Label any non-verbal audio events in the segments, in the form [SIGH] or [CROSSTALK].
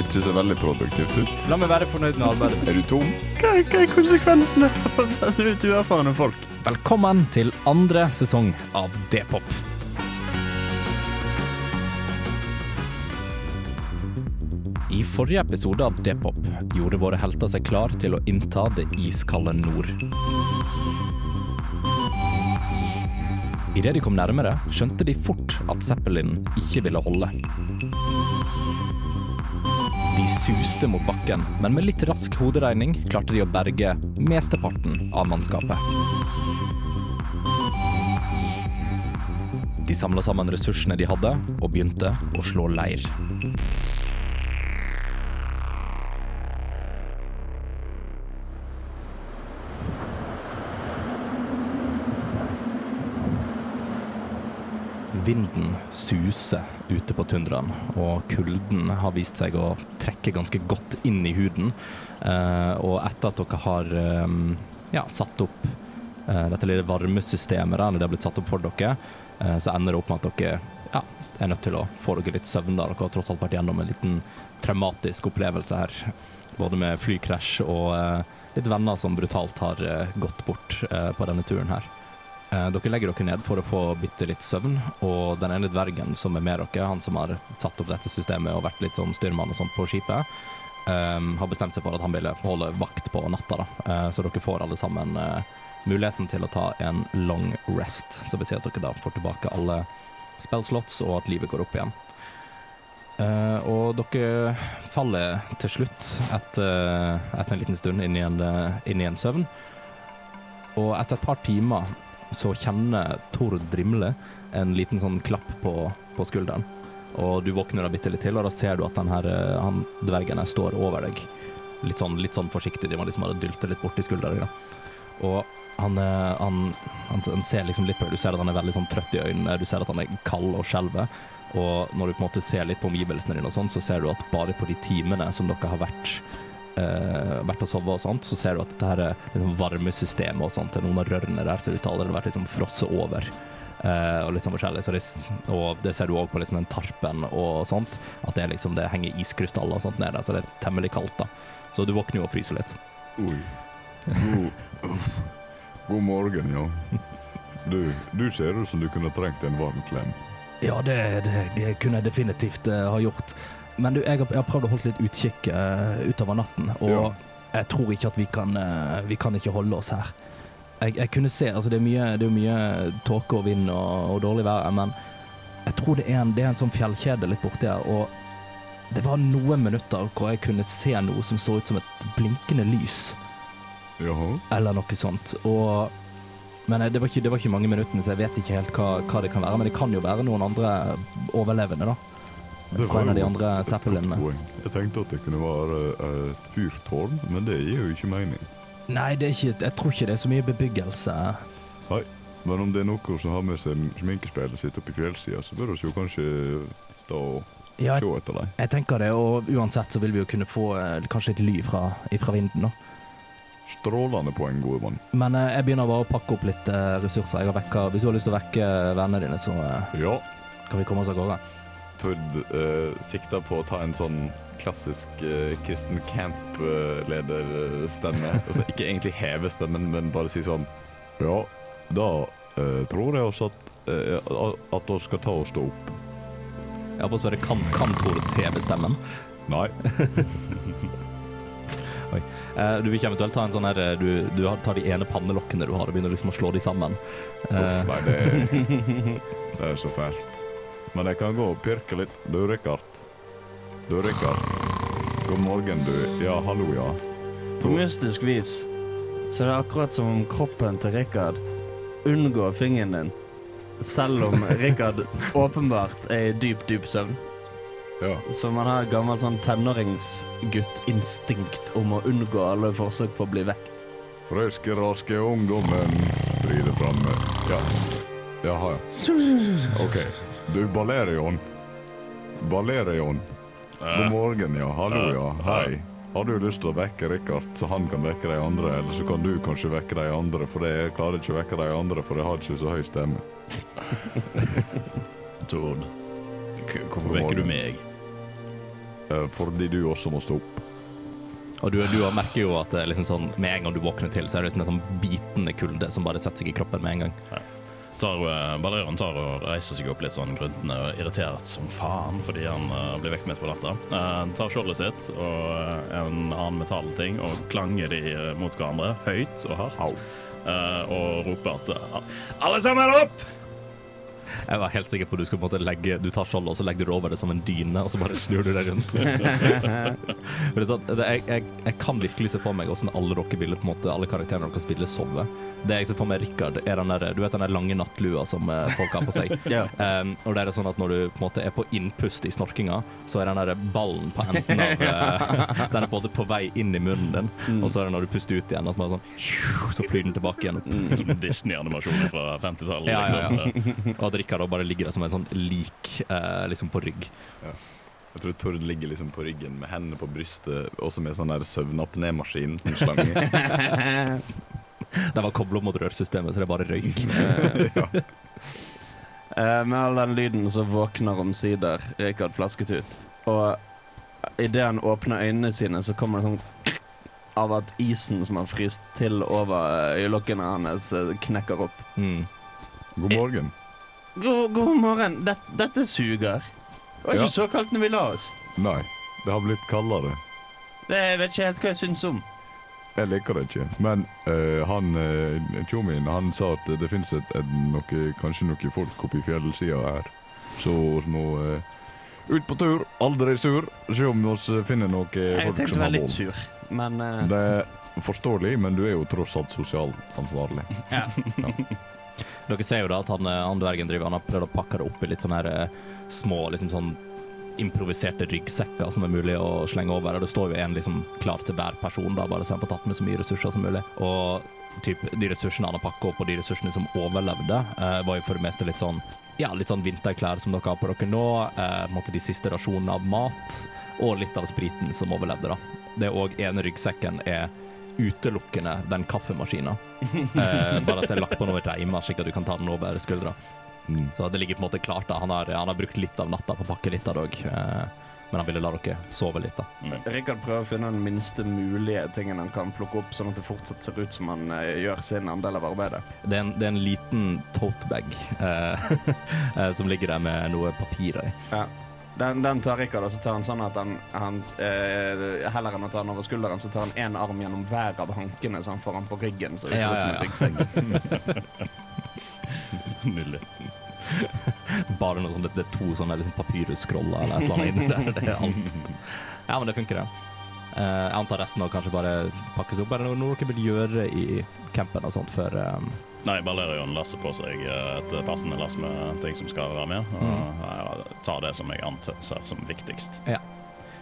ikke er veldig produktivt ut. La meg være fornøyd med arbeidet. Er du tom? Hva, hva er konsekvensene av å sende ut uerfarne folk? Velkommen til andre sesong av D-pop. I forrige episode av D-pop gjorde våre helter seg klar til å innta det iskalde nord. Idet de kom nærmere, skjønte de fort at Zeppelin ikke ville holde. De mot bakken, men med litt rask hoderegning klarte de å berge mesteparten av mannskapet. De samla sammen ressursene de hadde, og begynte å slå leir. Vinden suser ute på tundraen, og kulden har vist seg å trekke ganske godt inn i huden. Eh, og etter at dere har eh, ja, satt opp eh, dette lille varmesystemet, eller det har blitt satt opp for dere, eh, så ender det opp med at dere ja, er nødt til å få dere litt søvn. der Dere har tross alt vært gjennom en liten traumatisk opplevelse her. Både med flykrasj og eh, litt venner som brutalt har eh, gått bort på denne turen her. Eh, Dere legger dere ned for å få bitte litt søvn, og den ene dvergen som er med dere, han som har satt opp dette systemet og vært litt sånn styrmann og sånt på skipet, um, har bestemt seg for at han ville holde vakt på natta. da. Uh, så dere får alle sammen uh, muligheten til å ta en long rest, så vil si at dere da får tilbake alle spellslots, og at livet går opp igjen. Uh, og dere faller til slutt etter, etter en liten stund inn i en, inn i en søvn. Og etter et par timer så kjenner Tord Drimle en liten sånn klapp på, på skulderen. Og du våkner da bitte litt til, og da ser du at den her, eh, han dvergen her står over deg. Litt sånn, litt sånn forsiktig, de må liksom bare dylte litt borti skulderen. da. Og eh, han, han, han ser liksom litt på deg, du ser at han er veldig sånn trøtt i øynene, du ser at han er kald og skjelver. Og når du på en måte ser litt på omgivelsene dine og sånn, så ser du at bare på de timene som dere har vært eh, vært og sovet og sånt, så ser du at dette her er liksom varmesystemet og sånt, til noen av rørene der ser ut til å allerede vært liksom frosset over. Uh, og litt sånn forskjellig. Så det, og det ser du òg på liksom den tarpen og sånt, at det, er liksom, det henger iskrystaller og sånt nede, så det er temmelig kaldt. da. Så du våkner jo og fryser litt. Oi. God, God morgen, ja. Du, du ser ut som du kunne trengt en varm klem. Ja, det, det, det kunne jeg definitivt uh, ha gjort. Men du, jeg har, jeg har prøvd å holde litt utkikk uh, utover natten, og Ja. jeg tror ikke at vi kan, uh, vi kan ikke holde oss her. Jeg, jeg kunne se, altså det er mye, det er mye tåke og vind og, og dårlig vær, men jeg tror det er en, det er en sånn fjellkjede litt borti her, og det var noen minutter hvor jeg kunne se noe som så ut som et blinkende lys, Jaha. eller noe sånt. Og, men det var, ikke, det var ikke mange minuttene, så jeg vet ikke helt hva, hva det kan være. Men det kan jo være noen andre overlevende, da. Det Fra en av de andre Zeppelinene. Jeg tenkte at det kunne være eh, et fyrtårn, men det gir jo ikke mening. Nei, det ikke, jeg tror ikke det er så mye bebyggelse. Men om det er noen som har med seg sminkespeilet sitt opp i fjellsida, så bør vi jo kanskje stå og Ja, se etter dem. jeg tenker det, og uansett så vil vi jo kunne få eh, kanskje litt ly fra, ifra vinden, da. Strålende poeng, gode mann. Men eh, jeg begynner bare å pakke opp litt eh, ressurser. Jeg har vekka, hvis du har lyst til å vekke vennene dine, så eh, Ja. kan vi komme oss av gårde. Tord eh, sikta på å ta en sånn klassisk eh, kristen camp-lederstemme. [LAUGHS] altså ikke egentlig heve stemmen, men bare si sånn Ja, da eh, tror jeg også at, eh, at dere skal ta og stå opp. Jeg håper å spørre, kan, kan Tord heve stemmen? Nei. [LAUGHS] Eh, du vil ikke eventuelt ta en sånn her eh, Du, du tar de ene pannelokkene du har, og begynner liksom å slå de sammen. Eh, Uff, nei, det, det er så fælt. Men jeg kan gå og pirke litt. Du, Rikard. Du, Rikard. God morgen, du. Ja, hallo, ja. På mystisk vis så er det akkurat som om kroppen til Rikard unngår fingeren din. Selv om [LAUGHS] Rikard åpenbart er i dyp, dyp søvn. Ja. Så man har gammel gammelt sånn tenåringsgutt-instinkt om å unngå alle forsøk på å bli vekt. Friske, raske ungdommen strider framme. Ja. Jaha, ja. [LAUGHS] OK. Du, Balerion. Balerion. God Eh, morgen, ja. Hallo, ja. Ja, Hei. Har du lyst til å vekke Rikard, så han kan vekke de andre? Eller så kan du kanskje vekke de andre, for jeg klarer ikke å vekke de andre, for jeg har ikke så høy stemme. [LAUGHS] Tord, hvorfor vekker du meg? Eh, Fordi du også må stå opp. Og du, du merker jo at det liksom sånn, med en gang du våkner til, så er det liksom en sånn bitende kulde som bare setter seg i kroppen med en gang. Tar, uh, Balerion tar og reiser seg opp litt sånn gruntende og irritert som faen fordi han uh, blir vekket midt på natta. Eh, Han tar skjoldet sitt og uh, en annen metallting og klanger de eh, mot hverandre høyt og hardt. Eh, og roper at eh, Alle sammen opp! Jeg var helt sikker på at du skulle på en måte legge Du tar skjoldet, og så legger du det over det som en dyne, og så bare snur du deg rundt. [LAUGHS] Er sånn, det, jeg, jeg, jeg kan virkelig se for meg hvordan alle dere ville på en måte Alle karakterene dere spiller, sove. Det jeg ser for meg Rikard, er den der, du vet den der lange nattlua som eh, folk har på seg. [LAUGHS] Ja. Um, og det er sånn at når du på en måte er på innpust i snorkinga, så er den der ballen på enden av eh, [LAUGHS] Den er på en måte på vei inn i munnen din, Mm. og så er det når du puster ut igjen, at man er sånn Så flyr den tilbake igjen. Sånn Disney-animasjoner fra 50-tallet. Ja, ja, ja. Liksom. Og at Rikard bare ligger der som en sånn lik uh, liksom på rygg. Jeg tror Tord ligger liksom på ryggen med hendene på brystet, også med sånn der søvnapnémaskin. [LAUGHS] [LAUGHS] Den var kobla mot rørsystemet, så det bare røyk. [LAUGHS] Eh, med all den lyden så våkner omsider Rikard Flasketut. Og idet han åpner øynene sine, så kommer det sånn av at isen som har fryst til over eh, øyelokkene hans, eh, knekker opp. Mm. God morgen. God, god morgen. Dette, dette suger. Det var Ja. ikke så kaldt når vi la oss. Nei, det har blitt kaldere. Det, jeg vet ikke helt hva jeg syns om. Jeg liker det ikke. Men uh, han uh, Tjomin han sa at det fins kanskje noen folk oppe i fjellsida her som må uh, ut på tur. Aldri sur. Se om vi finner noen Jeg folk tenkte som å har være litt sur, men eh, Det er forståelig, men du er jo tross alt sosialt ansvarlig. [LAUGHS] ja. Dere ser jo da at han, eh, han dvergen driver Han har prøvd å pakke det opp i litt sånne her, eh, små liksom sånn improviserte ryggsekker som er mulig å slenge over. Og det står jo en liksom klar til hver person, da, bare så han får tatt med så mye ressurser som mulig. Og typ, de ressursene han har pakka opp, og de ressursene som overlevde, eh, var jo for det meste litt sånn ja, litt sånn vinterklær som dere har på dere nå. Eh, de siste rasjonene av mat, og litt av spriten som overlevde. da. Det òg ene ryggsekken er utelukkende den kaffemaskina. [LAUGHS] Eh, bare at det er lagt på noen reimer, slik at du kan ta den over skuldra. Mm. Så det ligger på en måte klart. da. Han har, han har brukt litt av natta på å pakke litt av det òg. Eh, men han ville la dere sove litt, da. Rikard prøver å finne den minste mulige tingen han kan plukke opp, sånn at det fortsatt ser ut som han eh, gjør sin andel av arbeidet. Det er en, det er en liten totebag eh, [LAUGHS] eh, som ligger der med noe papir i. Ja. Den, den tar Rikard, og så tar han sånn at han, han eh, Heller enn å ta den over skulderen, så tar han én arm gjennom hver av hankene, så han får den på ryggen. Så det ser Ja, ut som ja, en ryggsekk. [LAUGHS] Nydelig. [LAUGHS] Bare noe sånt, det, det er to sånne liksom, papyrusskroller eller et eller annet inni der. Det er alt. Ja, men det funker, det. Uh, jeg antar resten av kanskje bare pakkes opp. Er det noe, dere vil gjøre i campen og sånt før um Nei, Balerion lasser på seg eh, et passende lass med ting som skal være med. Og Mm. tar det som jeg anser som viktigst.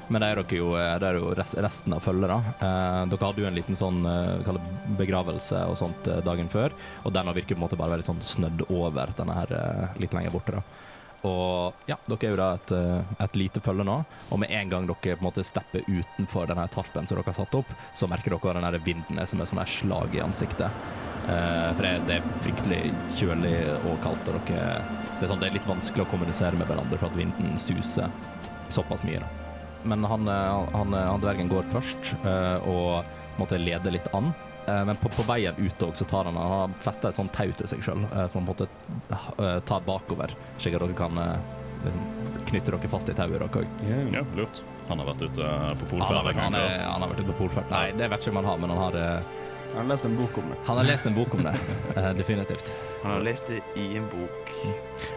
Men det er dere jo, det er jo resten av følget, da. Eh, dere hadde jo en liten sånn eh, begravelse og sånt eh, dagen før, og den har virket på en måte bare veldig sånn snødd over denne her eh, litt lenger borte, da. Og ja, dere er jo da et, eh, et lite følge nå, og med en gang dere på en måte stepper utenfor denne tarpen som dere har satt opp, så merker dere den vinden som er sånn et slag i ansiktet. Eh, for det, det er fryktelig kjølig og kaldt, og dere, det, er sånn, det er litt vanskelig å kommunisere med hverandre for at vinden suser såpass mye. da. Men han, eh, han, han dvergen går først eh, og måtte lede litt an. Eh, Men på, på veien ut også, så tar han Han har festa et sånt tau til seg sjøl, som han på en måte eh, tar bakover, slik at dere kan eh, liksom knytte dere fast i tauet dere òg. Ja, lurt. Han har vært ute eh, på polferd han, han har vært ute på polferd. Nei, det vet ikke om han har, men han har, Han har lest en bok om det. han har lest en bok om det. eh, Definitivt. Han har lest det i en bok.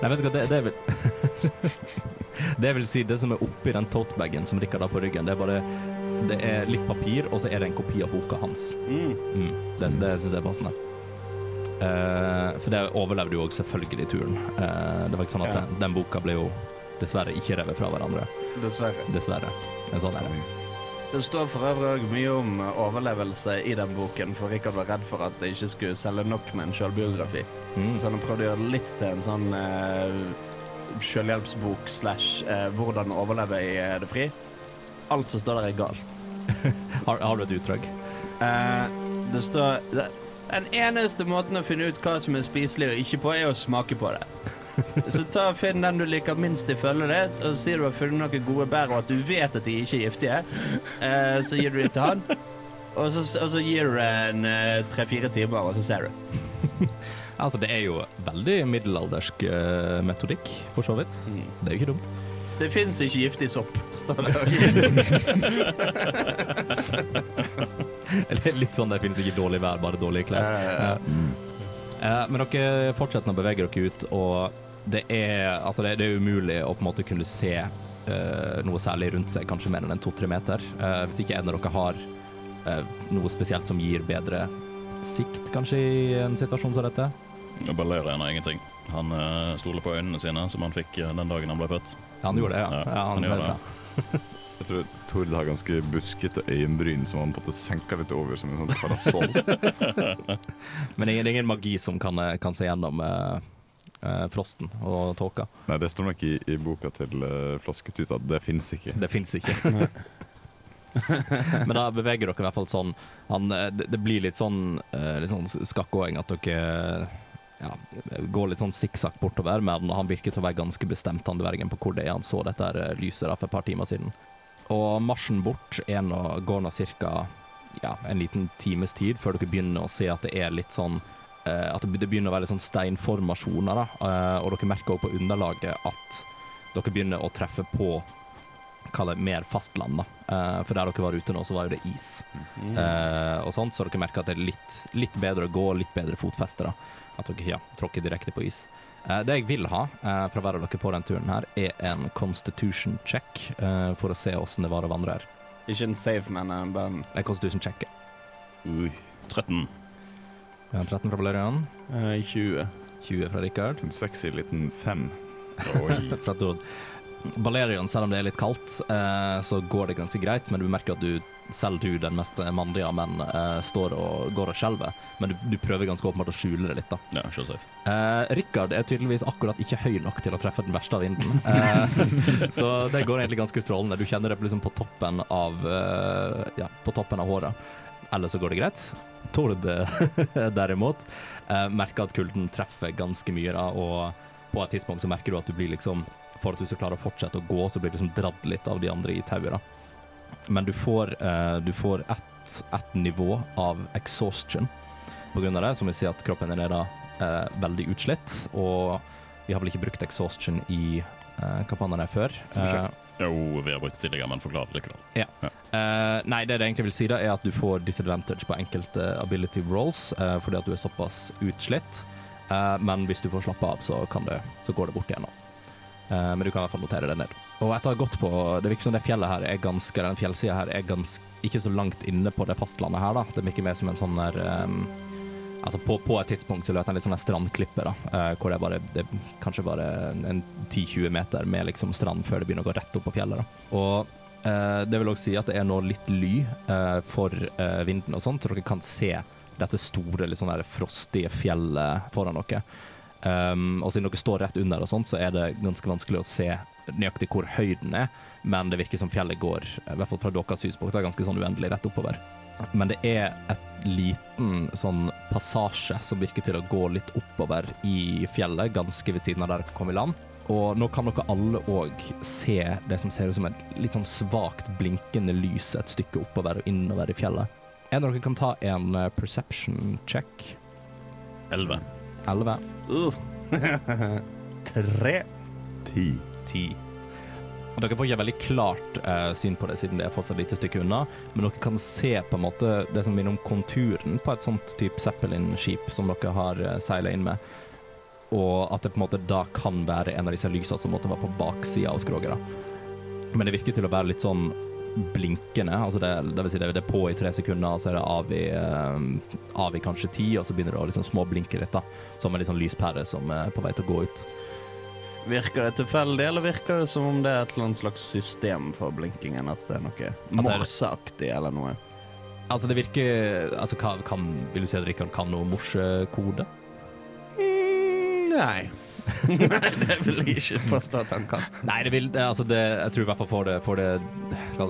Nei, vet du hva, det, det er vel [LAUGHS] Det vil si, det som er oppi den totebagen som Rikard har på ryggen, det er bare Det er litt papir, og så er det en kopi av boka hans. Mm. Mm, det det syns jeg er passende. Uh, for det overlevde jo òg selvfølgelig turen. Uh, det var ikke sånn at Ja. den, den boka ble jo dessverre ikke revet fra hverandre. Dessverre. Dessverre. Sånn er det. Det står for øvrig òg mye om overlevelse i den boken, for Rikard var redd for at det ikke skulle selge nok med en sjølbiografi. Mm. Så han prøvde å gjøre det litt til en sånn eh, selvhjelpsbok slash eh, hvordan overleve i eh, det fri. Alt som står der, er galt. [LAUGHS] Har, har du et utdrag? Eh, det står det, Den eneste måten å finne ut hva som er spiselig og ikke på, er å smake på det. [LAUGHS] Så ta og finn den du liker minst i følget ditt, og sier du har funnet noen gode bær, og at du vet at de ikke er giftige. Eh, så gir du dem til han, [LAUGHS] og så, og så gir du det en eh, tre-fire timer, og så ser du. Altså, det er jo veldig middelaldersk uh, metodikk, for så vidt. Mm. Det er jo ikke dumt. Det fins ikke giftig sopp, står det [LAUGHS] litt sånn det finnes ikke dårlig vær, bare dårlige klær. Ja. Uh, men dere fortsetter å bevege dere ut, og det er, altså det, det er umulig å på en måte kunne se uh, noe særlig rundt seg, kanskje mer enn en to-tre meter. Hvis ikke en av dere har noe spesielt som gir bedre sikt, kanskje, i en situasjon som dette. Og Balerian har ingenting. Han uh, stoler på øynene sine, som han fikk eh, den dagen han ble født. Ja, han gjorde det, ja. Ja, ja han gjorde det. [LAUGHS] Jeg tror Tord har ganske buskete øyenbryn som han måtte senke litt over som en sånn parasoll. [LAUGHS] Men det er ingen- magi som kan, eh, kan se gjennom uh, uh, frosten og tåka. Nei, det står nok i, i boka til uh, Flasketut at det fins ikke. Det fins ikke. [LAUGHS] Men da beveger dere i hvert fall sånn han, det, det blir litt sånn, uh, litt sånn skakkåing at dere ja, går litt sånn sikksakk bortover, men han virker til å være ganske bestemt, han dvergen, på hvor det er han så dette eh, lyset da, for et par timer siden. Og marsjen bort er nå, går nå ca. Ja, en liten times tid før dere begynner å se at det er litt sånn eh, At det begynner å være litt sånn steinformasjoner, da. eh, og dere merker også på underlaget at dere begynner å treffe på Kall mer fastland, da. Eh, for der dere var ute nå, så var jo det is. Eh, og sånt, så dere merker at det er litt, litt bedre å gå, litt bedre fotfeste. da. At dere ja, tråkker direkte på is. Uh, det jeg vil ha uh, fra hver av dere på den turen her, er en constitution check uh, for å se åssen det var å vandre her. Ikke en save, men en bare en En constitution check. Ui. 13. Vi har 13 fra Valerian, eh, 20. 20 fra Rikard. En sexy liten fem. [LAUGHS] fra Tord. Valerian, selv om det er litt kaldt, eh, så går det ganske greit, men du merker at du, selv du, den mest mandige av menn, eh, står og går og skjelver. Men du, du prøver ganske åpenbart å skjule det litt, da. Ja, safe. Eh, Rikard er tydeligvis akkurat ikke høy nok til å treffe den verste av vinden. Eh, [LAUGHS] så det går egentlig ganske strålende. Du kjenner det liksom på toppen av eh, Ja, på toppen av håret. Eller så går det greit. Tord eh, [LAUGHS] derimot eh, merker at kulden treffer ganske mye, da, og på et tidspunkt så merker du at du blir liksom For at du skal klare å fortsette å gå, så blir du liksom dratt litt av de andre i tauet, da. Men du får, eh, du får ett, ett nivå av exhaustion av det, som vil si at kroppen din er da eh, veldig utslitt, og vi har vel ikke brukt exhaustion i uh, kampanjene før. Uh, Jo, vi har brukt det tidligere, men forklar det likevel. eh, nei, det det egentlig vil si, da, er at du får disadvantage på enkelte ability rolls uh, fordi at du er såpass utslitt. Uh, men hvis du får slappe av, så, kan det, så går det bort igjen. da. Eh, men du kan i hvert fall notere det ned. Og etter å ha gått på Det virker som det fjellet her er ganske Den fjellsida her er ganske ikke så langt inne på det fastlandet her, da. Det virker mer som en sånn der um, Altså på, på et tidspunkt så løp en litt sånn strandklippe, da. uh, hvor det bare det er kanskje bare en 10-20 meter med liksom strand før det begynner å gå rett opp på fjellet. da. Og uh, det vil også si at det er nå litt ly uh, for vinden og sånt, så dere kan se dette store, litt sånn der frostige fjellet foran dere. Um, og siden dere står rett under, og sånt, så er det ganske vanskelig å se nøyaktig hvor høyden er, men det virker som fjellet går, i hvert fall fra deres synspunkt, ganske sånn uendelig rett oppover. Men det er et liten sånn passasje som virker til å gå litt oppover i fjellet, ganske ved siden av der dere kom i land. Og nå kan dere alle òg se det som ser ut som et litt sånn svakt blinkende lys et stykke oppover og innover i fjellet. En av dere kan ta en eh, perception check. 11. 11. [LAUGHS] Tre. Ti. Ti. Dere får ikke veldig klart uh, syn på det, siden det er fortsatt et lite stykke unna, men dere kan se på en måte det som minner om konturen på et sånt type Zeppelin-skip som dere har uh, seila inn med, og at det på en måte da kan være en av disse lysene som måtte være på baksida av skroget. Men det virker til å være litt sånn blinkende, altså det, det vil si det, det er på i tre sekunder, og så er det av i, eh, av i kanskje ti, og så begynner det å liksom småblinke litt, da, som en sånn lyspære som er på vei til å gå ut. Virker det tilfeldig, eller virker det som om det er et eller annet slags system for blinkingen? At det er noe morseaktig eller noe? Altså, det virker Altså, kan, kan, vil du si at Rikard kan noe morsekode? Mm, nei. [LAUGHS] det vil jeg ikke påstå at han kan. Nei, det vil det, altså det, Jeg tror i hvert fall for det, for det,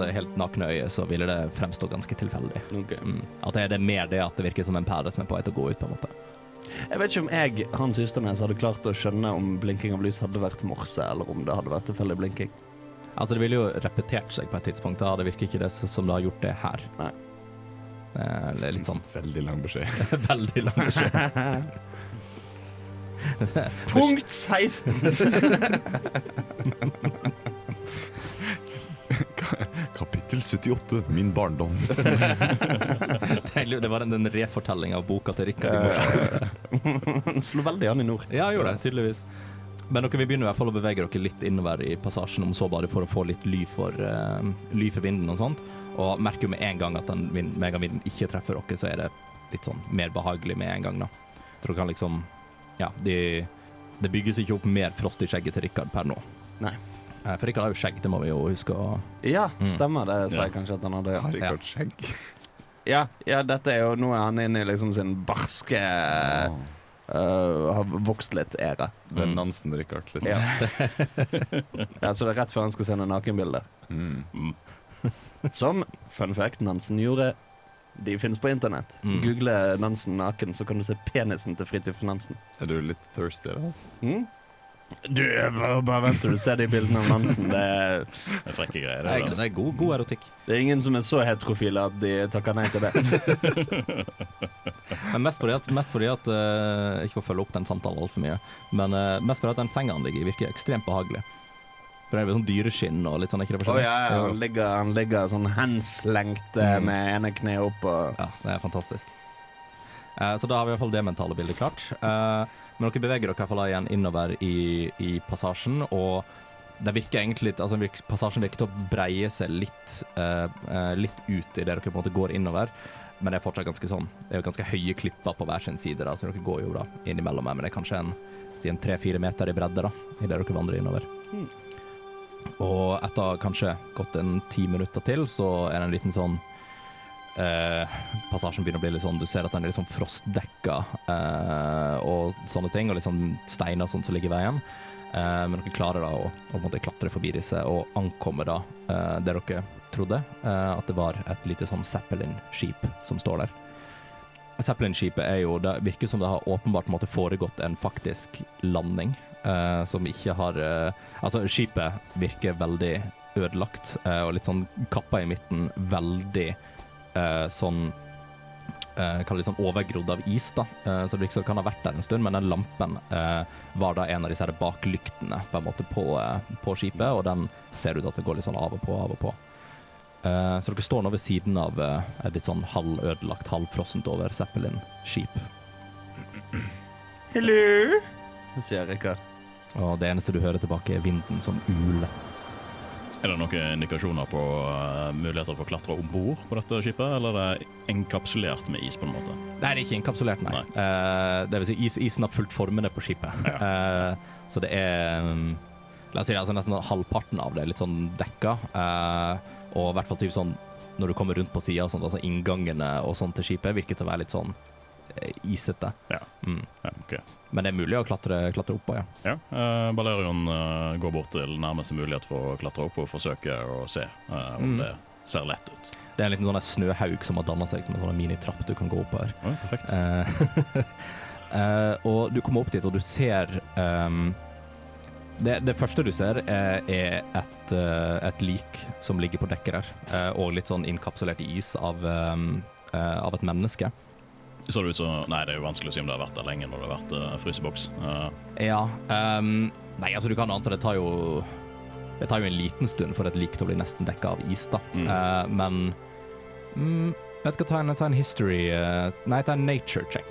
det helt nakne øyet, så ville det fremstå ganske tilfeldig. Mm. At det, det er mer det at det virker som en pære som er på vei til å gå ut, på en måte. Jeg vet ikke om jeg, Hans Ysternes, hadde klart å skjønne om blinking av lys hadde vært morse, eller om det hadde vært tilfeldig blinking. Altså, det ville jo repetert seg på et tidspunkt, da. Det virker ikke det som det har gjort det her. Nei. Det er litt sånn Veldig lang beskjed. [LAUGHS] veldig lang beskjed. [LAUGHS] [LAUGHS] Punkt 16! Kapittel 78. Min barndom. [LAUGHS] Det var den, den refortellinga av boka til Rikard. [LAUGHS] Slo veldig an i nord. Ja, jeg gjorde det, tydeligvis. Men dere vil begynne i hvert fall å bevege dere litt innover i passasjen, om så bare for å få litt ly for, uh, ly for vinden og sånt. Og merker jo med en gang at den megavinden ikke treffer dere, så er det litt sånn mer behagelig med en gang, da. Så dere kan liksom Ja, de, det bygges ikke opp mer frost i skjegget til Rikard per nå. Nei. Eh, For Rikard har jo skjegg, det må vi jo huske å Ja, Mm. stemmer det, sa Ja. jeg kanskje at han hadde. Har Rikard skjegg? Ja, ja, dette er jo Nå er han inne i liksom sin barske øh, Har vokst litt æra. Det er Mm. Nansen-Rikard, liksom. Ja. [LAUGHS] ja, så det er rett før han skal sende nakenbilder. Mm. Som, fun fact, Nansen gjorde. De finnes på internett. Mm. Google Nansen naken, så kan du se penisen til Fridtjof Nansen. Er du litt thirsty, da? Altså? Mm? Du, bare, bare vent til du ser de bildene av Nansen. Det er, Det er frekke greier. Det er, Det, det er god, god erotikk. det er ingen som er så heterofile at de takker nei til det. [LAUGHS] Men mest fordi at, mest fordi at uh, Ikke for å følge opp den samtalen altfor mye, men uh, mest fordi at den senga han ligger i, virker ekstremt behagelig. Jo sånn dyreskinn og litt sånn, Å forskjellig? ja, ja, han ligger, han ligger sånn henslengt Mm. med ene kneet opp og Ja, det er fantastisk. Eh, så da har vi i hvert fall det mentale bildet klart. Eh, men dere beveger dere i hvert fall igjen innover i, i passasjen, og det virker egentlig litt, altså virker, passasjen virker til å breie seg litt, eh, eh, litt ut i det dere på en måte går innover. Men det er fortsatt ganske sånn Det er jo ganske høye klipper på hver sin side, da, så dere går jo da innimellom her, men det er kanskje en tre-fire meter i bredde da, i det dere vandrer innover. Mm. Og etter kanskje gått en ti minutter til, så er det en liten sånn eh, Passasjen begynner å bli litt sånn Du ser at den er litt sånn frostdekka eh, og sånne ting, og litt sånn steiner sånn som ligger i veien. Eh, men dere klarer da å, å klatre forbi disse og ankomme da eh, det dere trodde, eh, at det var et lite sånn Zeppelin-skip som står der. Zeppelin-skipet er jo Det virker som det har åpenbart måtte foregått en faktisk landing, eh, som ikke har uh, Altså, skipet virker veldig ødelagt uh, og litt sånn kappa i midten. Veldig eh, sånn uh, Kall det litt sånn overgrodd av is, da. Eh, så det liksom som det kan ha vært der en stund, men den lampen eh, var da en av disse her baklyktene på en måte på, på skipet, og den ser ut at det går litt sånn av og på, av og på. Eh, så dere står nå ved siden av et litt sånn halvødelagt, halvfrossent over Zeppelin-skip. Hello, sier Rikard. Og det eneste du hører tilbake, er vinden som uler. Er det noen indikasjoner på eh, muligheter for å klatre om bord på dette skipet, eller er det enkapsulert med is på en måte? Nei, det er ikke enkapsulert, nei. Nei. Uh, det vil si, is, isen har fulgt formene på skipet. [LAUGHS] Eh, så det er um, La oss si det, altså nesten halvparten av det er litt sånn dekka. og i hvert fall typ sånn når du kommer rundt på sida, altså inngangene og sånn til skipet, virker til å være litt sånn isete. Ja. Mm. Ja, okay. Men det er mulig å klatre, klatre oppå, ja. Ja, Uh, Balerion uh, går bort til nærmeste mulighet for å klatre opp og forsøke å se uh, om Mm. det ser lett ut. Det er en liten sånn snøhaug som har danna seg som en sånn minitrapp du kan gå oppover. Oi, perfekt. Eh, [LAUGHS] eh, og du kommer opp dit, og du ser um, det, det første du ser, er, er et, eh, et lik som ligger på dekket der, eh, og litt sånn innkapsulert i is av, um, eh, av et menneske. Så det ut som Nei, det er jo vanskelig å si om det har vært der lenge når det har vært uh, fryseboks. Uh. Ja Um, Nei, altså du kan anta det tar jo Det tar jo en liten stund for et lik til å bli nesten dekka av is, da. Mm. Uh, men mm, Vet du hva, ta en, ta en history Nei, ta en nature check.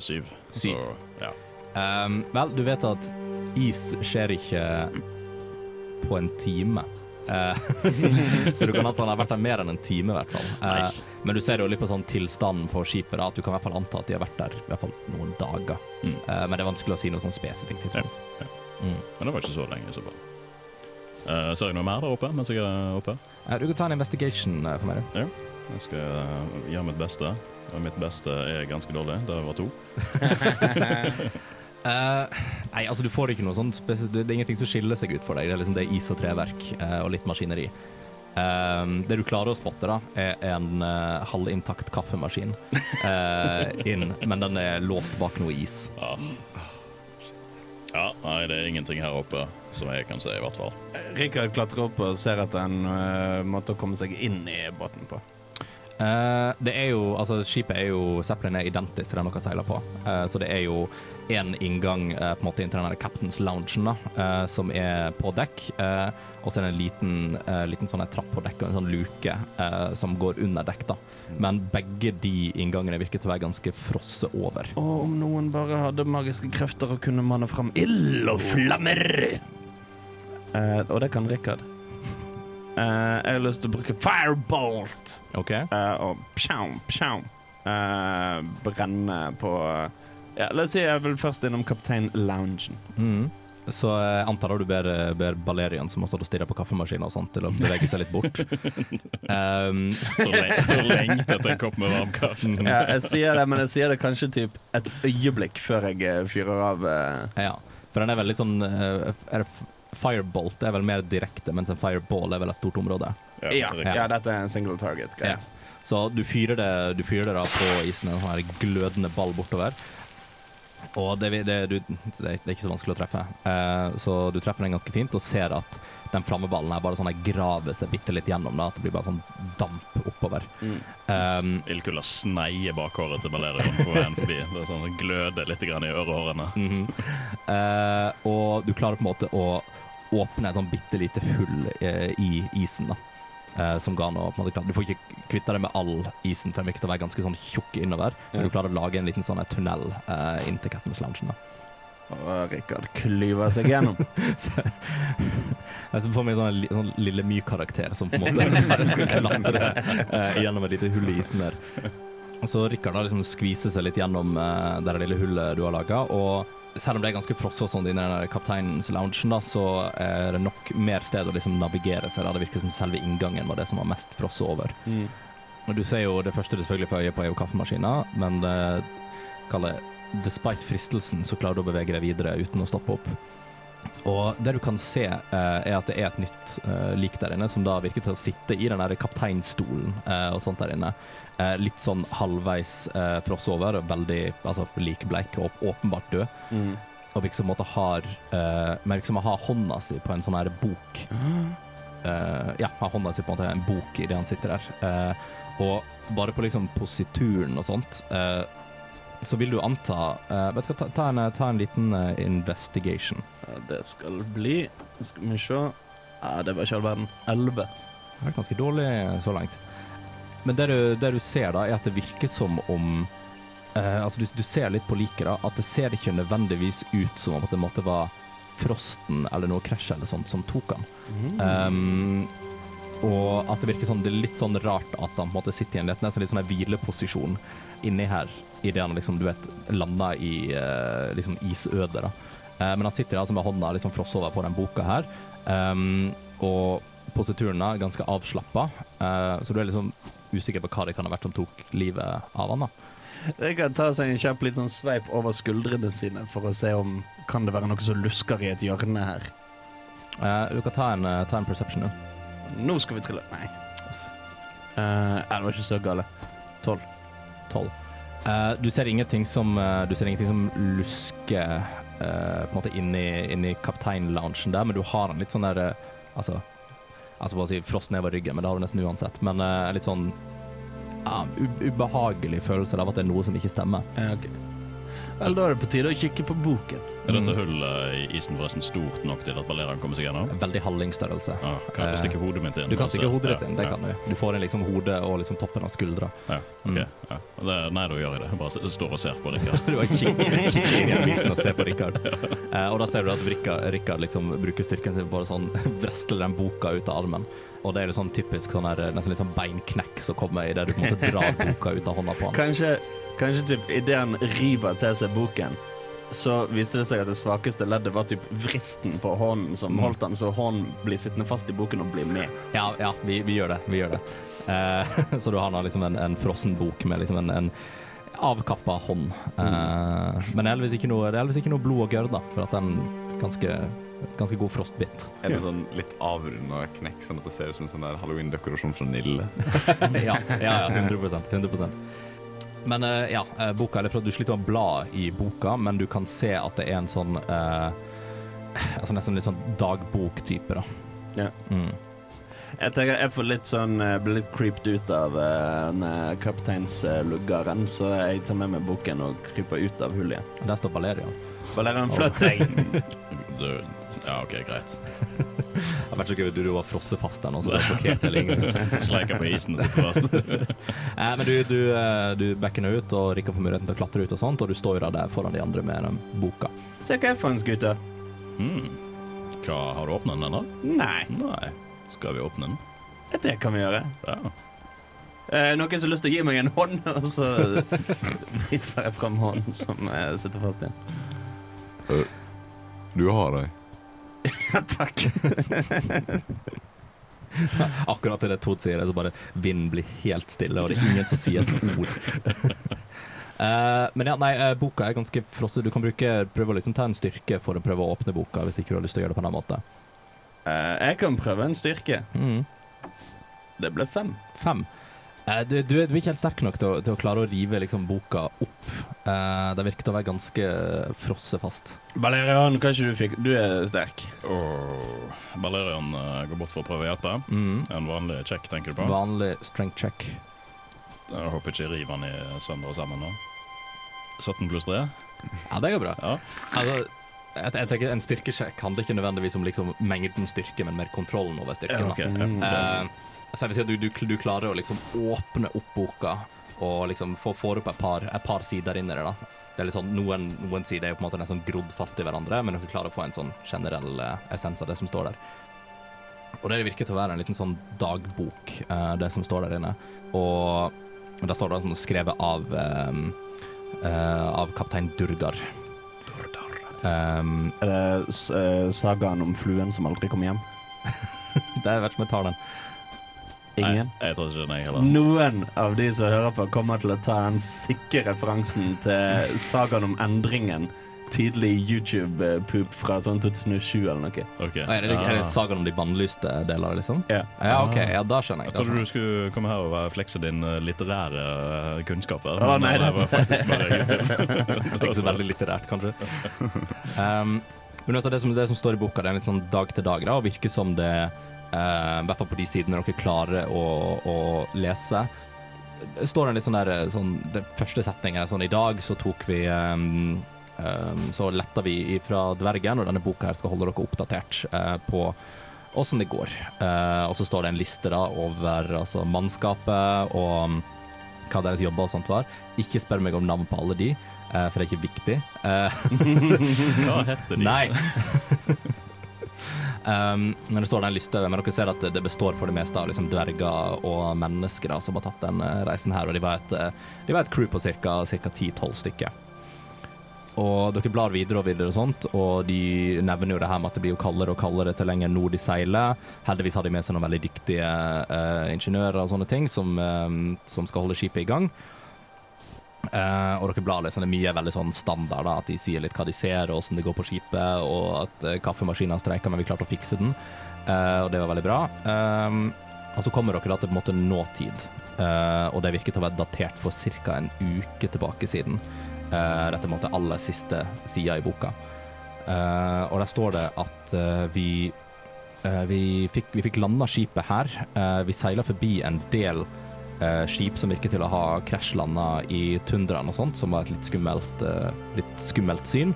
syv. Syv. Så, ja. Um, vel, du vet at is skjer ikke på en time. Eh, [LAUGHS] så du kan anta han har vært der mer enn en time, i hvert fall. Eh, Nice. Men du ser jo litt på sånn tilstanden på skipet, da, at du kan i hvert fall anta at de har vært der i hvert fall noen dager. Mm. Eh, men det er vanskelig å si noe sånn spesifikt tidspunkt. Mm. Men det var ikke så lenge så fall. Uh, ser jeg noe mer der oppe mens jeg er oppe? Uh, du kan ta en investigation uh, for meg. du. Jeg skal gjøre mitt beste. Og mitt beste er ganske dårlig. Det var to. [LAUGHS] [LAUGHS] Eh, nei, altså du får ikke noe sånn Det er ingenting som skiller seg ut for deg. Det er liksom det er is og treverk uh, og litt maskineri. Uh, det du klarer å spotte, da, er en uh, halvintakt kaffemaskin eh, inn, men den er låst bak noe is. Ja. ja, nei, det er ingenting her oppe som jeg kan se, i hvert fall. Rikard klatrer opp og ser etter en måte å komme seg inn i båten på. Eh, det er jo, altså Skipet er jo Zeppelin er identisk til den dere seiler på, Eh, så det er jo én inngang eh, på en måte inn til den Captain's Loungen, da, eh, som er på dekk. eh, og så er det en liten, eh, liten sånn trapp på dekk og en sånn luke eh, som går under dekk. da. Men begge de inngangene virker til å være ganske frosse over. Og om noen bare hadde magiske krefter og kunne manne fram ild og flammer. Eh, og det kan Rikard. Eh, jeg har lyst til å bruke firebolt OK? eh, og psjau, psjau. Eh, brenne på ja, La oss si jeg vil først innom Kaptein Loungen. Mm. Så jeg antar du ber, ber Balerian, som har stått og stirra på kaffemaskinen og sånt, til å bevege seg litt bort. um, Så le- står etter en kopp med varm kaffe. Ja, jeg sier det, men jeg sier det kanskje typ et øyeblikk før jeg eh, fyrer av. Uh. Ja, for den er veldig sånn uh, er det Firebolt er vel mer direkte, mens en fireball er vel et stort område. Ja, ja. ja, dette er en single target. Ja. Så du fyrer det, du fyrer det da på isen, en sånn glødende ball bortover. Og det, det, du, det er ikke så vanskelig å treffe. Eh, så du treffer den ganske fint og ser at den flammeballen her bare sånn graver seg bitte litt gjennom. da, At det blir bare sånn damp oppover. Mm. Um, Ildkulda sneier bakhåret til Balerion på veien forbi. Det er sånn det gløder litt grann i ørehårene. Mhm. Eh, og du klarer på en måte å åpne et sånn bitte lite hull eh, i isen. da. Eh, som ga noe, på en måte, klart- Du får ikke kvitte deg med all isen, for den virker å være ganske sånn tjukk innover. Men Ja. du klarer å lage en liten sånn her tunnel eh, inn til Captain's Loungen. Og Rikard klyver seg gjennom. [LAUGHS] Så, jeg ser for meg en sånn, sånn lille myk karakter som på en måte [LAUGHS] skal klatre eh, gjennom et lite hull i isen der. Og så Rikard da liksom skviser seg litt gjennom eh, det lille hullet du har laga. Og selv om det er ganske frossent og sånn i den kapteinens loungen, da, så er det nok mer sted å liksom navigere seg. da. Det virker som selve inngangen var det som var mest frosset over. Mm. Du ser jo det første du selvfølgelig får øye på, er jo kaffemaskina, men det kaller Despite fristelsen, så klarer du å bevege deg videre uten å stoppe opp. Og det du kan se, eh, er at det er et nytt eh, lik der inne, som da virker til å sitte i den der kapteinstolen eh, og sånt der inne. Eh, litt sånn halvveis eh, fross over, veldig altså, likbleik og åpenbart død. Mm. Og virker som, på har, eh, men liksom som å ha hånda si på en sånn her bok. Eh, ja, har hånda si på en måte en bok idet han sitter der. Og bare på liksom posituren og sånt, så vil du anta uh, Vet du hva, ta, ta, en, ta en liten uh, investigation. Det skal bli Skal vi se Ja, det var ikke all verden. Elleve. Det vært ganske dårlig så langt. Men det du, det du ser da, er at det virker som om Uh, Altså, du, du ser litt på liket, da. At det ser ikke nødvendigvis ut som om at det måtte være frosten eller noe krasj eller sånt som tok han. Um, og at det virker sånn Det er litt sånn rart at han på en måte sitter i en litt, nesten litt sånn hvileposisjon inni her, idet han liksom, du vet, landa i uh, liksom isødet, da. Eh, men han sitter altså med hånda liksom frosset over på den boka her, um, og posituren er ganske avslappa, uh, så du er liksom usikker på hva det kan ha vært som tok livet av han, da. kan ta seg en kjapp litt sånn sveip over skuldrene sine for å se om kan det være noe som lusker i et hjørne her. Du kan ta en, ta en perception, du. Nå skal vi trille Nei. Uh, det var ikke så gale. Tolv. 12. Eh, du ser som uh, Du ser ingenting som lusker uh, på en måte inni, inni kapteinloungen der, men du har en litt sånn der uh, Altså Altså bare å si frost nedover ryggen, men det har du nesten uansett. Men en litt sånn ubehagelig følelse av at det er noe som ikke stemmer. Ja, ok. Vel, da er det på tide å kikke på boken. Er dette hullet i isen forresten stort nok til at Valerian kommer seg gjennom? Veldig hallingstørrelse. Ah, kan jeg stikke hodet mitt inn? Du kan og stikke hodet ditt inn, det Ja, kan du. Du får inn liksom hodet og liksom toppen av skuldra. Ja, ok. Mm. Ja. Det, nei, da gjør jeg det. Jeg bare står og ser på Rikard. [LAUGHS] Du har kikker kikker [LAUGHS] inn i avisen og ser på Rikard. uh, og da ser du at Rikard, Rikard liksom bruker styrken sin på å sånn [LAUGHS] vrestle den boka ut av armen. Og det er sånn typisk sånn her, nesten litt sånn beinknekk som kommer idet du på en måte drar boka ut av hånda på han. Kanskje, kanskje typ idet han river til seg boken, så viste det seg at det svakeste leddet var typ vristen på hånden som Mm. holdt den, så hånden blir sittende fast i boken og blir med. Ja, ja vi, vi gjør det. Vi gjør det. Eh, [LAUGHS] så du har nå liksom en, en frossen bok med liksom en, en avkappa hånd. Eh, men det er noe, det er heldigvis ikke noe blod og gørr, da, for at den ganske, ganske god frostbitt. Er det sånn litt avrunda knekk, sånn at det ser ut som en sånn der halloween-dekorasjon fra Nille? [LAUGHS] ja, ja, ja, 100 100 Men eh, ja, eh, boka eller fra Du sliter med å bla i boka, men du kan se at det er en sånn eh, altså Nesten litt sånn dagboktype, da. Ja. Mm. Jeg tenker jeg får litt sånn eh, blir litt creeped ut av uh, kapteinsluggeren, så jeg tar med meg boken og kryper ut av hullet igjen. Der står Valerian. Valerian, flytt deg! [LAUGHS] Ja, OK, greit. Det har vært så gøy du, du var frosset fast der nå, så du har blokkert hele ingen. [LAUGHS] Sleiker på isen og sitter fast. [LAUGHS] Eh, men du, du, eh, du backer nå ut, og rikker får muligheten til å klatre ut og sånt, og du står jo der foran de andre med den boka. Se hva jeg fant, gutter. Hmm. Hva, har du åpnet den ennå? Nei, Nei. Skal vi åpne den? det kan vi gjøre. Ja. Eh, noen som har lyst til å gi meg en hånd, [LAUGHS] og så viser jeg frem hånden som jeg sitter fast igjen. Du har ei. [LAUGHS] Takk. [LAUGHS] Akkurat til det Tord sier det, så bare vinden blir helt stille, og det er ingen som sier et ord. Uh, [LAUGHS] men ja, nei, uh, boka er ganske frosset. Du kan bruke, prøve å liksom ta en styrke for å prøve å åpne boka, hvis ikke du har lyst til å gjøre det på en annen måte. Eh, jeg kan prøve en styrke. Mm. Det ble fem. Fem. Eh, du, du, er- du er ikke helt sterk nok til å, til å klare å rive liksom, boka opp. Eh, det virket å være ganske frosset fast. er ikke du fikk Du er sterk. Oh. Valerian eh, går bort for å prøve å hjelpe. Mm. En vanlig check, tenker du på? Vanlig strength check. Jeg håper ikke jeg river han i sønder og sammen nå. 17 pluss 3? Ja, det går bra. Ja. Altså, jeg, jeg tenker En styrkesjekk handler ikke nødvendigvis om liksom, mengden styrke, men mer kontrollen over styrken. da. okay. ja. Mm. Så jeg vil si at du, du, du klarer å liksom åpne opp boka og liksom få, få opp et par, et par sider inn i det. da. Det er litt sånn, noen, noen sider er jo på en måte nesten grodd fast i hverandre, men dere klarer å få en sånn generell eh, essens av det som står der. Og det virker til å være en liten sånn dagbok, eh, det som står der inne. Og der står det sånn skrevet av um, uh, av kaptein Durgar. Um, Er det sagaen om fluen som aldri kom hjem? [LAUGHS] det er vet ikke om jeg tar den. Ingen? Nei, jeg tror ikke den, jeg heller. Noen av de som hører på, kommer til å ta den sikre referansen til sagaen om endringen. Tidlig YouTube-poop fra sånn 2007 eller noe. Ok. Er det, er det Ah. sagaen om de bannlyste deler, liksom? Ja. Ja, OK. Ja, da skjønner jeg. Jeg trodde du skulle komme her og flekse din eh, litterære kunnskap. kunnskaper. Å, men nei, det var faktisk bare YouTube. [LAUGHS] Det er ikke så veldig litterært, kanskje. [LAUGHS] Um, men altså, det, som, det som står i boka, det er litt sånn dag til dag, da, og virker som det eh, I hvert fall på de sidene dere klarer å, å lese. Står en litt sånn der eh, sånn, Det første setningen er sånn I dag så tok vi um, um, Så letta vi fra dvergen, og denne boka her skal holde dere oppdatert uh, på åssen det går. Uh, og så står det en liste da over altså, mannskapet og um, hva deres jobber og sånt var. Ikke spør meg om navn på alle de, uh, for det er ikke viktig. Eh, [LAUGHS] Hva heter de? [LAUGHS] Nei. [LAUGHS] um, men det står den lista men dere ser at det- det består for det meste av liksom dverger og mennesker da, som har tatt den eh, reisen her, og de var et, eh, de var et crew på ca. 10-12 stykker. Og dere blar videre og videre og sånt, og de nevner jo det her med at det blir jo kaldere og kaldere til lenger nord de seiler. Heldigvis har de med seg noen veldig dyktige uh, ingeniører og sånne ting som, um, som skal holde skipet i gang. Eh, og dere blar liksom, det er mye veldig sånn standard, da, at de sier litt hva de ser og hvordan det går på skipet, og at uh, kaffemaskinen streika, men vi klarte å fikse den. Uh, og det var veldig bra. Um, og så kommer dere da til på en måte nåtid, uh, og det virker til å være datert for ca. en uke tilbake siden. Uh, dette er på aller siste sida i boka. Og der står det at vi vi fikk, vi fikk landa skipet her. Vi seila forbi en del eh, skip som virker til å ha krasjlanda i tundraen og sånt, som var et litt skummelt, eh, litt skummelt syn.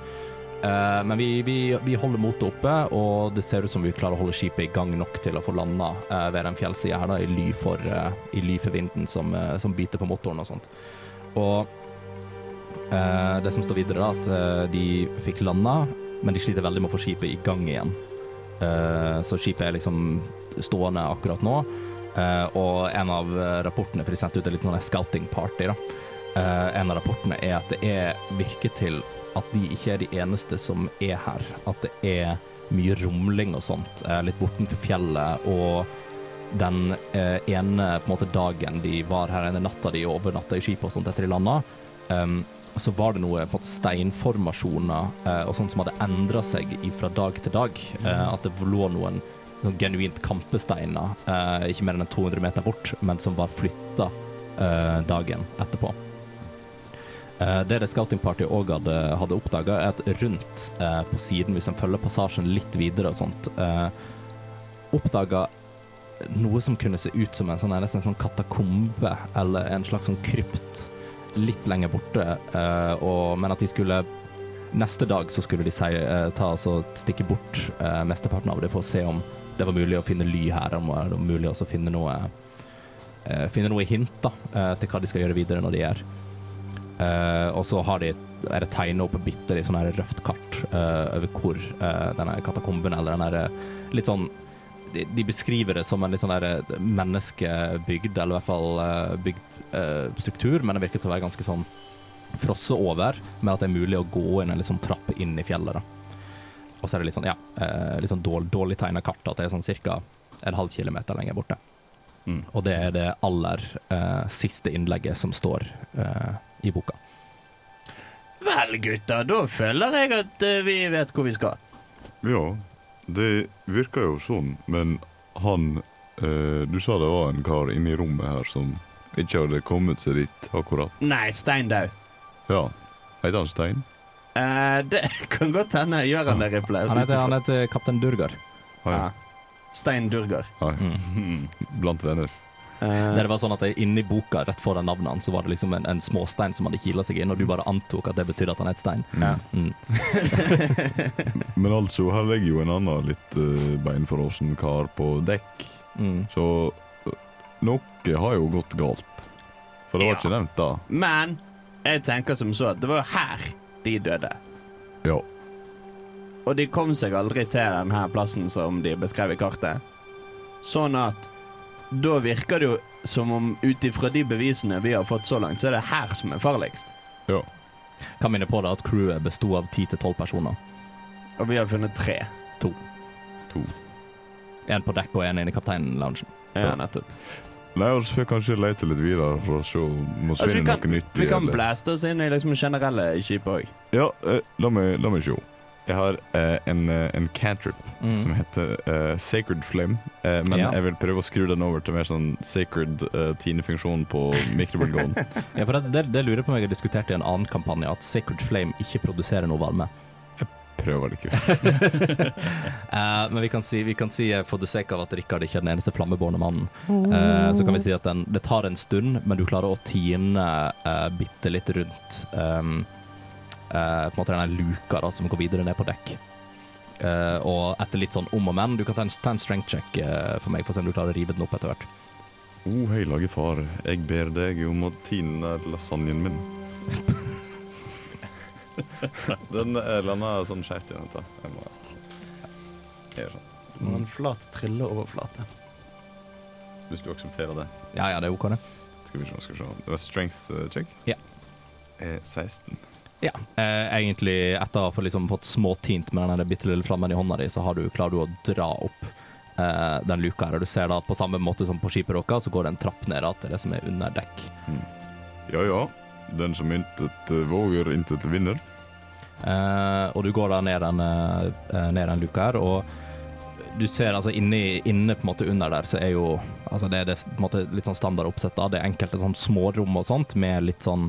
Eh, men vi, vi, vi holder motet oppe, og det ser ut som vi klarer å holde skipet i gang nok til å få landa eh, ved den fjellsida her, da, i ly for, eh, i ly for vinden som, eh, som biter på motoren og sånt. Og det som står videre, da, at de fikk landa, men de sliter veldig med å få skipet i gang igjen. Så skipet er liksom stående akkurat nå. Eh, og en av rapportene, for de sendte ut et litt sånn scouting party, da. Eh, en av rapportene er at det er, virker til at de ikke er de eneste som er her. At det er mye rumling og sånt, eh, litt bortenfor fjellet. Og den ene en måte, dagen de var her, ene natta de overnatta i skipet og sånt etter de landa, um, så var det noe steinformasjoner uh, og sånt som hadde endra seg fra dag til dag. Uh, at det lå noen sånn genuint kampesteiner, eh, ikke mer enn 200 meter bort, men som var flytta eh, dagen etterpå. Eh, det det Scouting Party òg hadde, hadde oppdaga, er at rundt eh, på siden, hvis en følger passasjen litt videre og sånt, eh, oppdaga noe som kunne se ut som en sånn, nesten en sånn katakombe eller en slags sånn krypt litt lenger borte, eh, og, men at de skulle Neste dag så skulle de si, ta altså, stikke bort eh, mesteparten av det for å se om det var mulig å finne ly her, det var mulig å finne noe uh, finne noe hint da, uh, til hva de skal gjøre videre når de er. Uh, og så har de, er det tegnet opp bitte litt sånn her røft kart over hvor denne katakomben eller den eh, litt sånn de, beskriver det som en litt sånn der menneskebygd, eller i hvert fall bygd struktur, men det virker til å være ganske sånn frosset over, med at det er mulig å gå inn en litt sånn trapp inn i fjellet. da. Og så er det litt sånn, ja, eh, litt sånn dårlig, dårlig tegna kart, at det er sånn ca. en halv kilometer lenger borte. Mm. Og det er det aller uh, siste innlegget som står uh, i boka. Vel, gutter, da føler jeg at uh, vi vet hvor vi skal. Ja, det virker jo sånn, men han eh, Du sa det var en kar inne i rommet her som ikke hadde kommet seg dit akkurat. Nei, Steindau. Ja. Heter han Stein? Eh, det [LAUGHS] kan godt hende. Gjør han det, Riple? Han heter, han heter kaptein Durgar. Ja. Stein Durgar. Mm. Blant venner. Eh, Det var sånn at Inni boka rett foran navnet hans så var det liksom en, en småstein som hadde kila seg inn, og du bare antok at det betydde at han het Stein. Ja. Mm. [LAUGHS] Men altså, her ligger jo en annen litt uh, beinfrossen kar på dekk. Mm. Så eh, noe har jo gått galt. For det var Ja. ikke nevnt da. Men jeg tenker som så at det var her de døde. Ja. Og de kom seg aldri til denne plassen som de beskrev i kartet. Sånn at da virker det jo som om ut ifra de bevisene vi har fått så langt, så er det her som er farligst. Ja. Kan minne på det at crewet besto av ti til tolv personer. Og vi har funnet tre. To. En på dekk og en inne i kapteinloungen. Ja, nettopp. Nei, altså, får jeg kanskje lete litt videre for å se om vi Altså, vi finner kan, noe nytt. vi kan eller- blaste oss inn i liksom generelle skip òg. Ja, eh, la, meg, la meg se. Jeg har eh, en, eh, en cantrip Mm. som heter eh, Sacred Flame. Eh, men Ja. jeg vil prøve å skru den over til mer sånn sacred uh, tinefunksjon på mikrobølgeovnen. [LAUGHS] Ja, for det, det, det lurer på om jeg har diskutert i en annen kampanje, at Sacred Flame ikke produserer noe varme. Prøver likevel. uh, [LAUGHS] men vi kan si, vi kan si eh, for the sake av at Rikard ikke er den eneste flammebårne mannen, eh, så kan vi si at den, det tar en stund, men du klarer å tine uh, bitte litt rundt um, uh, på en måte denne luka da, som går videre ned på dekk. Uh, og etter litt sånn om og men, du kan ta en, ta en strength check uh, for meg, for å se om du klarer å rive den opp etter hvert. O, oh, lage far, jeg ber deg om å tine lasagnen min. [LAUGHS] [LAUGHS] den eh, landa sånn skjevt igjen. vet. Jeg må gjøre sånn. Og en flat trilleoverflate. Hvis du aksepterer det. Ja, ja, det er OK, det. Skal vi se, skal vi se. Det var strength eh, check? Ja. Eh, 16. Ja, eh, egentlig etter å ha fått liksom fått småtint med den bitte lille flammen i hånda di, så har du, klarer du å dra opp eh, den luka her. Og du ser da at på samme måte som på skipet deres, så går det en trapp ned da, til det som er under dekk. Ja ja. Den som intet eh, våger, intet vinner. Eh, og du går da ned den, uh, ned den luka her, og du ser altså inni, inne på en måte under der, så er jo altså det, er det på en måte litt sånn standard oppsett da. Det er enkelte sånn smårom og sånt, med litt sånn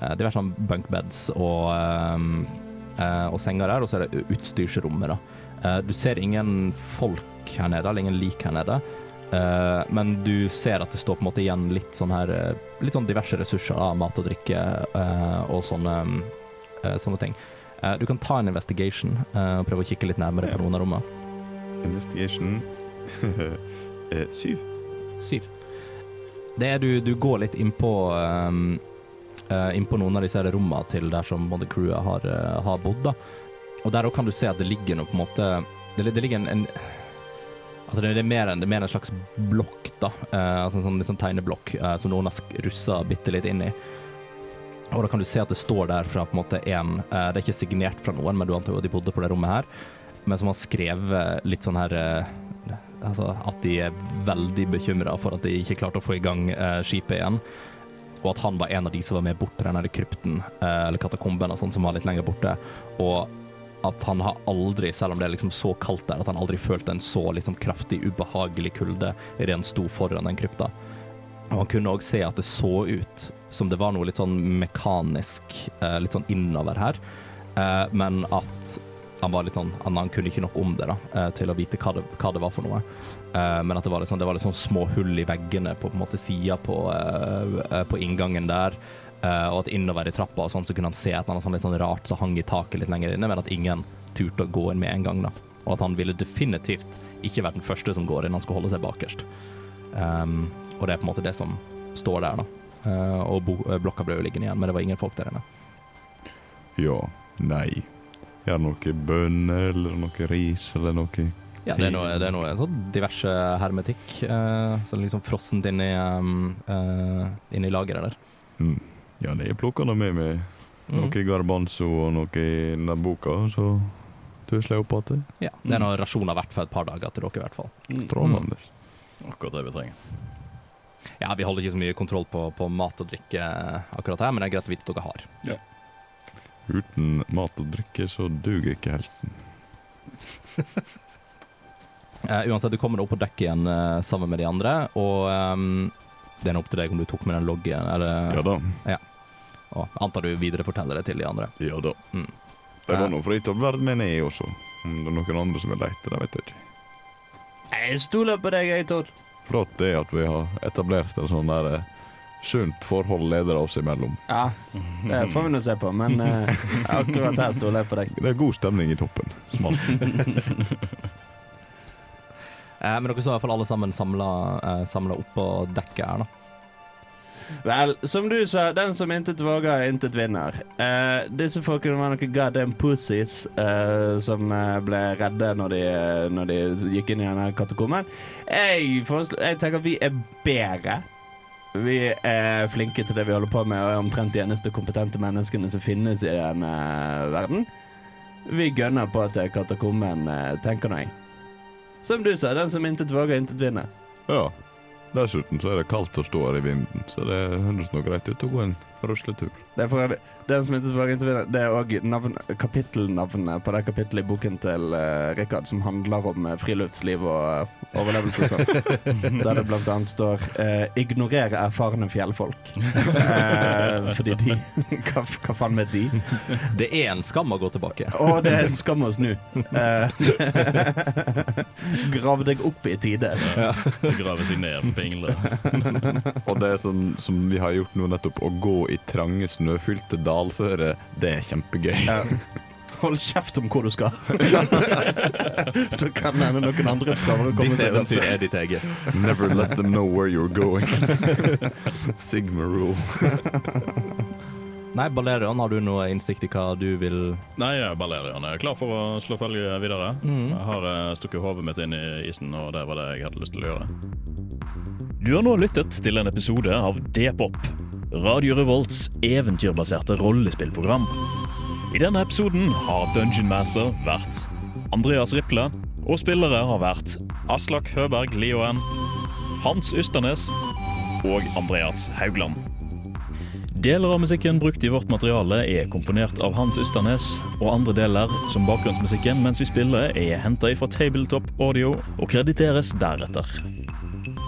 eh, diverse sånn bunkbeds og, uh, eh, og senger der, og så er det utstyrsrommet da. Eh, du ser ingen folk her nede, eller ingen lik her nede. Eh, men du ser at det står på en måte igjen litt sånn her eh, Litt sånn diverse ressurser av mat og drikke eh, og sånne, eh, sånne ting. Eh, du kan ta en investigation eh, og prøve å kikke litt nærmere på noen av rommene. Investigation [LAUGHS] eh, Syv. Syv. Det er du, du går litt innpå um, innpå noen av disse rommene til der som både crewet har, har bodd. da. Og der òg kan du se at det ligger noe på en måte Det, det ligger en, en Altså det, er mer en, det er mer en slags blokk, da. Eh, altså en sånn, sånn tegneblokk eh, som noen har russa bitte litt inn i. Og da kan du se at det står der fra på en måte en uh, Det er ikke signert fra noen, men du antar jo at de bodde på det rommet her. Men som har skrevet litt sånn her uh, Altså at de er veldig bekymra for at de ikke klarte å få i gang uh, skipet igjen. Og at han var en av de som var med bort til den her krypten, eller katakomben, og sånn, som var litt lenger borte. Og at han har aldri, selv om det er liksom så kaldt der, at han aldri følte en så liksom kraftig, ubehagelig kulde idet han sto foran den krypta. Og han kunne òg se at det så ut som det var noe litt sånn mekanisk, eh, litt sånn innover her, eh, men at han var litt sånn, han, kunne ikke nok om det da, eh, til å vite hva det, hva det var for noe. Men at det var litt sånn, det var litt sånn små hull i veggene på, på en måte sida på, på inngangen der. Uh, og at innover i trappa og sånn, så kunne han se et eller annet litt sånn rart som hang i taket litt lenger inne, men at ingen turte å gå inn med en gang. da. Og at han ville definitivt ikke være den første som går inn, han skulle holde seg bakerst. Um, og det er på en måte det som står der, da. Eh, og bo, eh, blokka ble jo liggende igjen, men det var ingen folk der inne. Ja. Nei. Er det noe bønner eller noe ris eller noe Ja, det er noe, det er noe sånn diverse hermetikk uh, som liksom frossent inni um, eh, inn lageret der. mm. Ja, det er plukka nå med meg Mm. garbanzo og noe i den boka, så tusler jeg opp igjen. Ja, det er noen rasjoner verdt for et par dager til dere, i hvert fall. Strålende. Akkurat det vi trenger. Ja, vi holder ikke så mye kontroll på, på mat og drikke akkurat her, men det er greit å vite at dere har. Ja. Uten mat og drikke så duger ikke helten. [LAUGHS] Eh, uansett, du kommer opp på dekket igjen uh, sammen med de andre, og um, det er opp til deg om du tok med den loggen, eller Ja da. Ja. og antar du videreforteller det til de andre. Ja da. Mm. Det var nå for ikke å være med ned også. Om det er noen andre som vil lete, det vet jeg ikke. Jeg stoler på deg, jeg, Tord. Flott det at vi har etablert en sånn der eh, sunt forhold ledere oss imellom. Ja, det får vi nå se på, men uh, [LAUGHS] akkurat her stoler jeg på deg. Det er god stemning i toppen. Smalt. [LAUGHS] Eh, men dere så i hvert fall alle sammen samla, eh, opp på dekket her, da. Vel, som du sa, den som intet våger, intet vinner. Uh, disse folkene var noen goddamn pussies uh, som eh, ble redde når de, når de gikk inn i denne katakomben. Jeg, jeg tenker vi er bedre. Vi er flinke til det vi holder på med, og er omtrent de eneste kompetente menneskene som finnes i denne verden. Vi gønner på til katakomben, tenker nå jeg. Som du sa, den som intet våger, intet vinner. Ja. Dessuten så er det kaldt å stå her i vinden, så det høres nå greit ut å gå en rusletur. Det er, for, den som våger, intet. Det er òg kapittelnavnet på det kapittelet i boken til uh, Rikard som handler om uh, friluftsliv og uh, overlevelse og sånn. [LAUGHS] Der det blant annet står uh, 'ignorere erfarne fjellfolk'. Eh, fordi de [LAUGHS] hva, hva faen med de? Det er en skam å gå tilbake. Å, det er en skam å snu. Eh, [LAUGHS] grav deg opp i tide. Grave seg ned på pingle. Det som, som vi har gjort nå nettopp, å gå i trange, snøfylte dalføre, det er kjempegøy. Ja. Hold kjeft om hvor du skal. [LAUGHS] da kan hende noen andre prøver å komme Ditt seg eventyr er ditt eget. Never let them know where you're going. [LAUGHS] Sigma rule. Nei, Balerion, har du noe innsikt i hva du vil Nei, jeg er klar for å slå følge videre. Mm. Jeg har eh, stukket hodet mitt inn i isen, og det var det jeg hadde lyst til å gjøre. Du har nå lyttet til en episode av D-pop, Radio Revolts eventyrbaserte rollespillprogram. I denne episoden har Dungeon Master vært Andreas Riple, og spillere har vært Aslak Høberg Lioen, Hans Ysternes og Andreas Haugland. Deler av musikken brukt i vårt materiale er komponert av Hans Ysternes, og andre deler, som bakgrunnsmusikken mens vi spiller, er henta fra Tabletop Audio og krediteres deretter.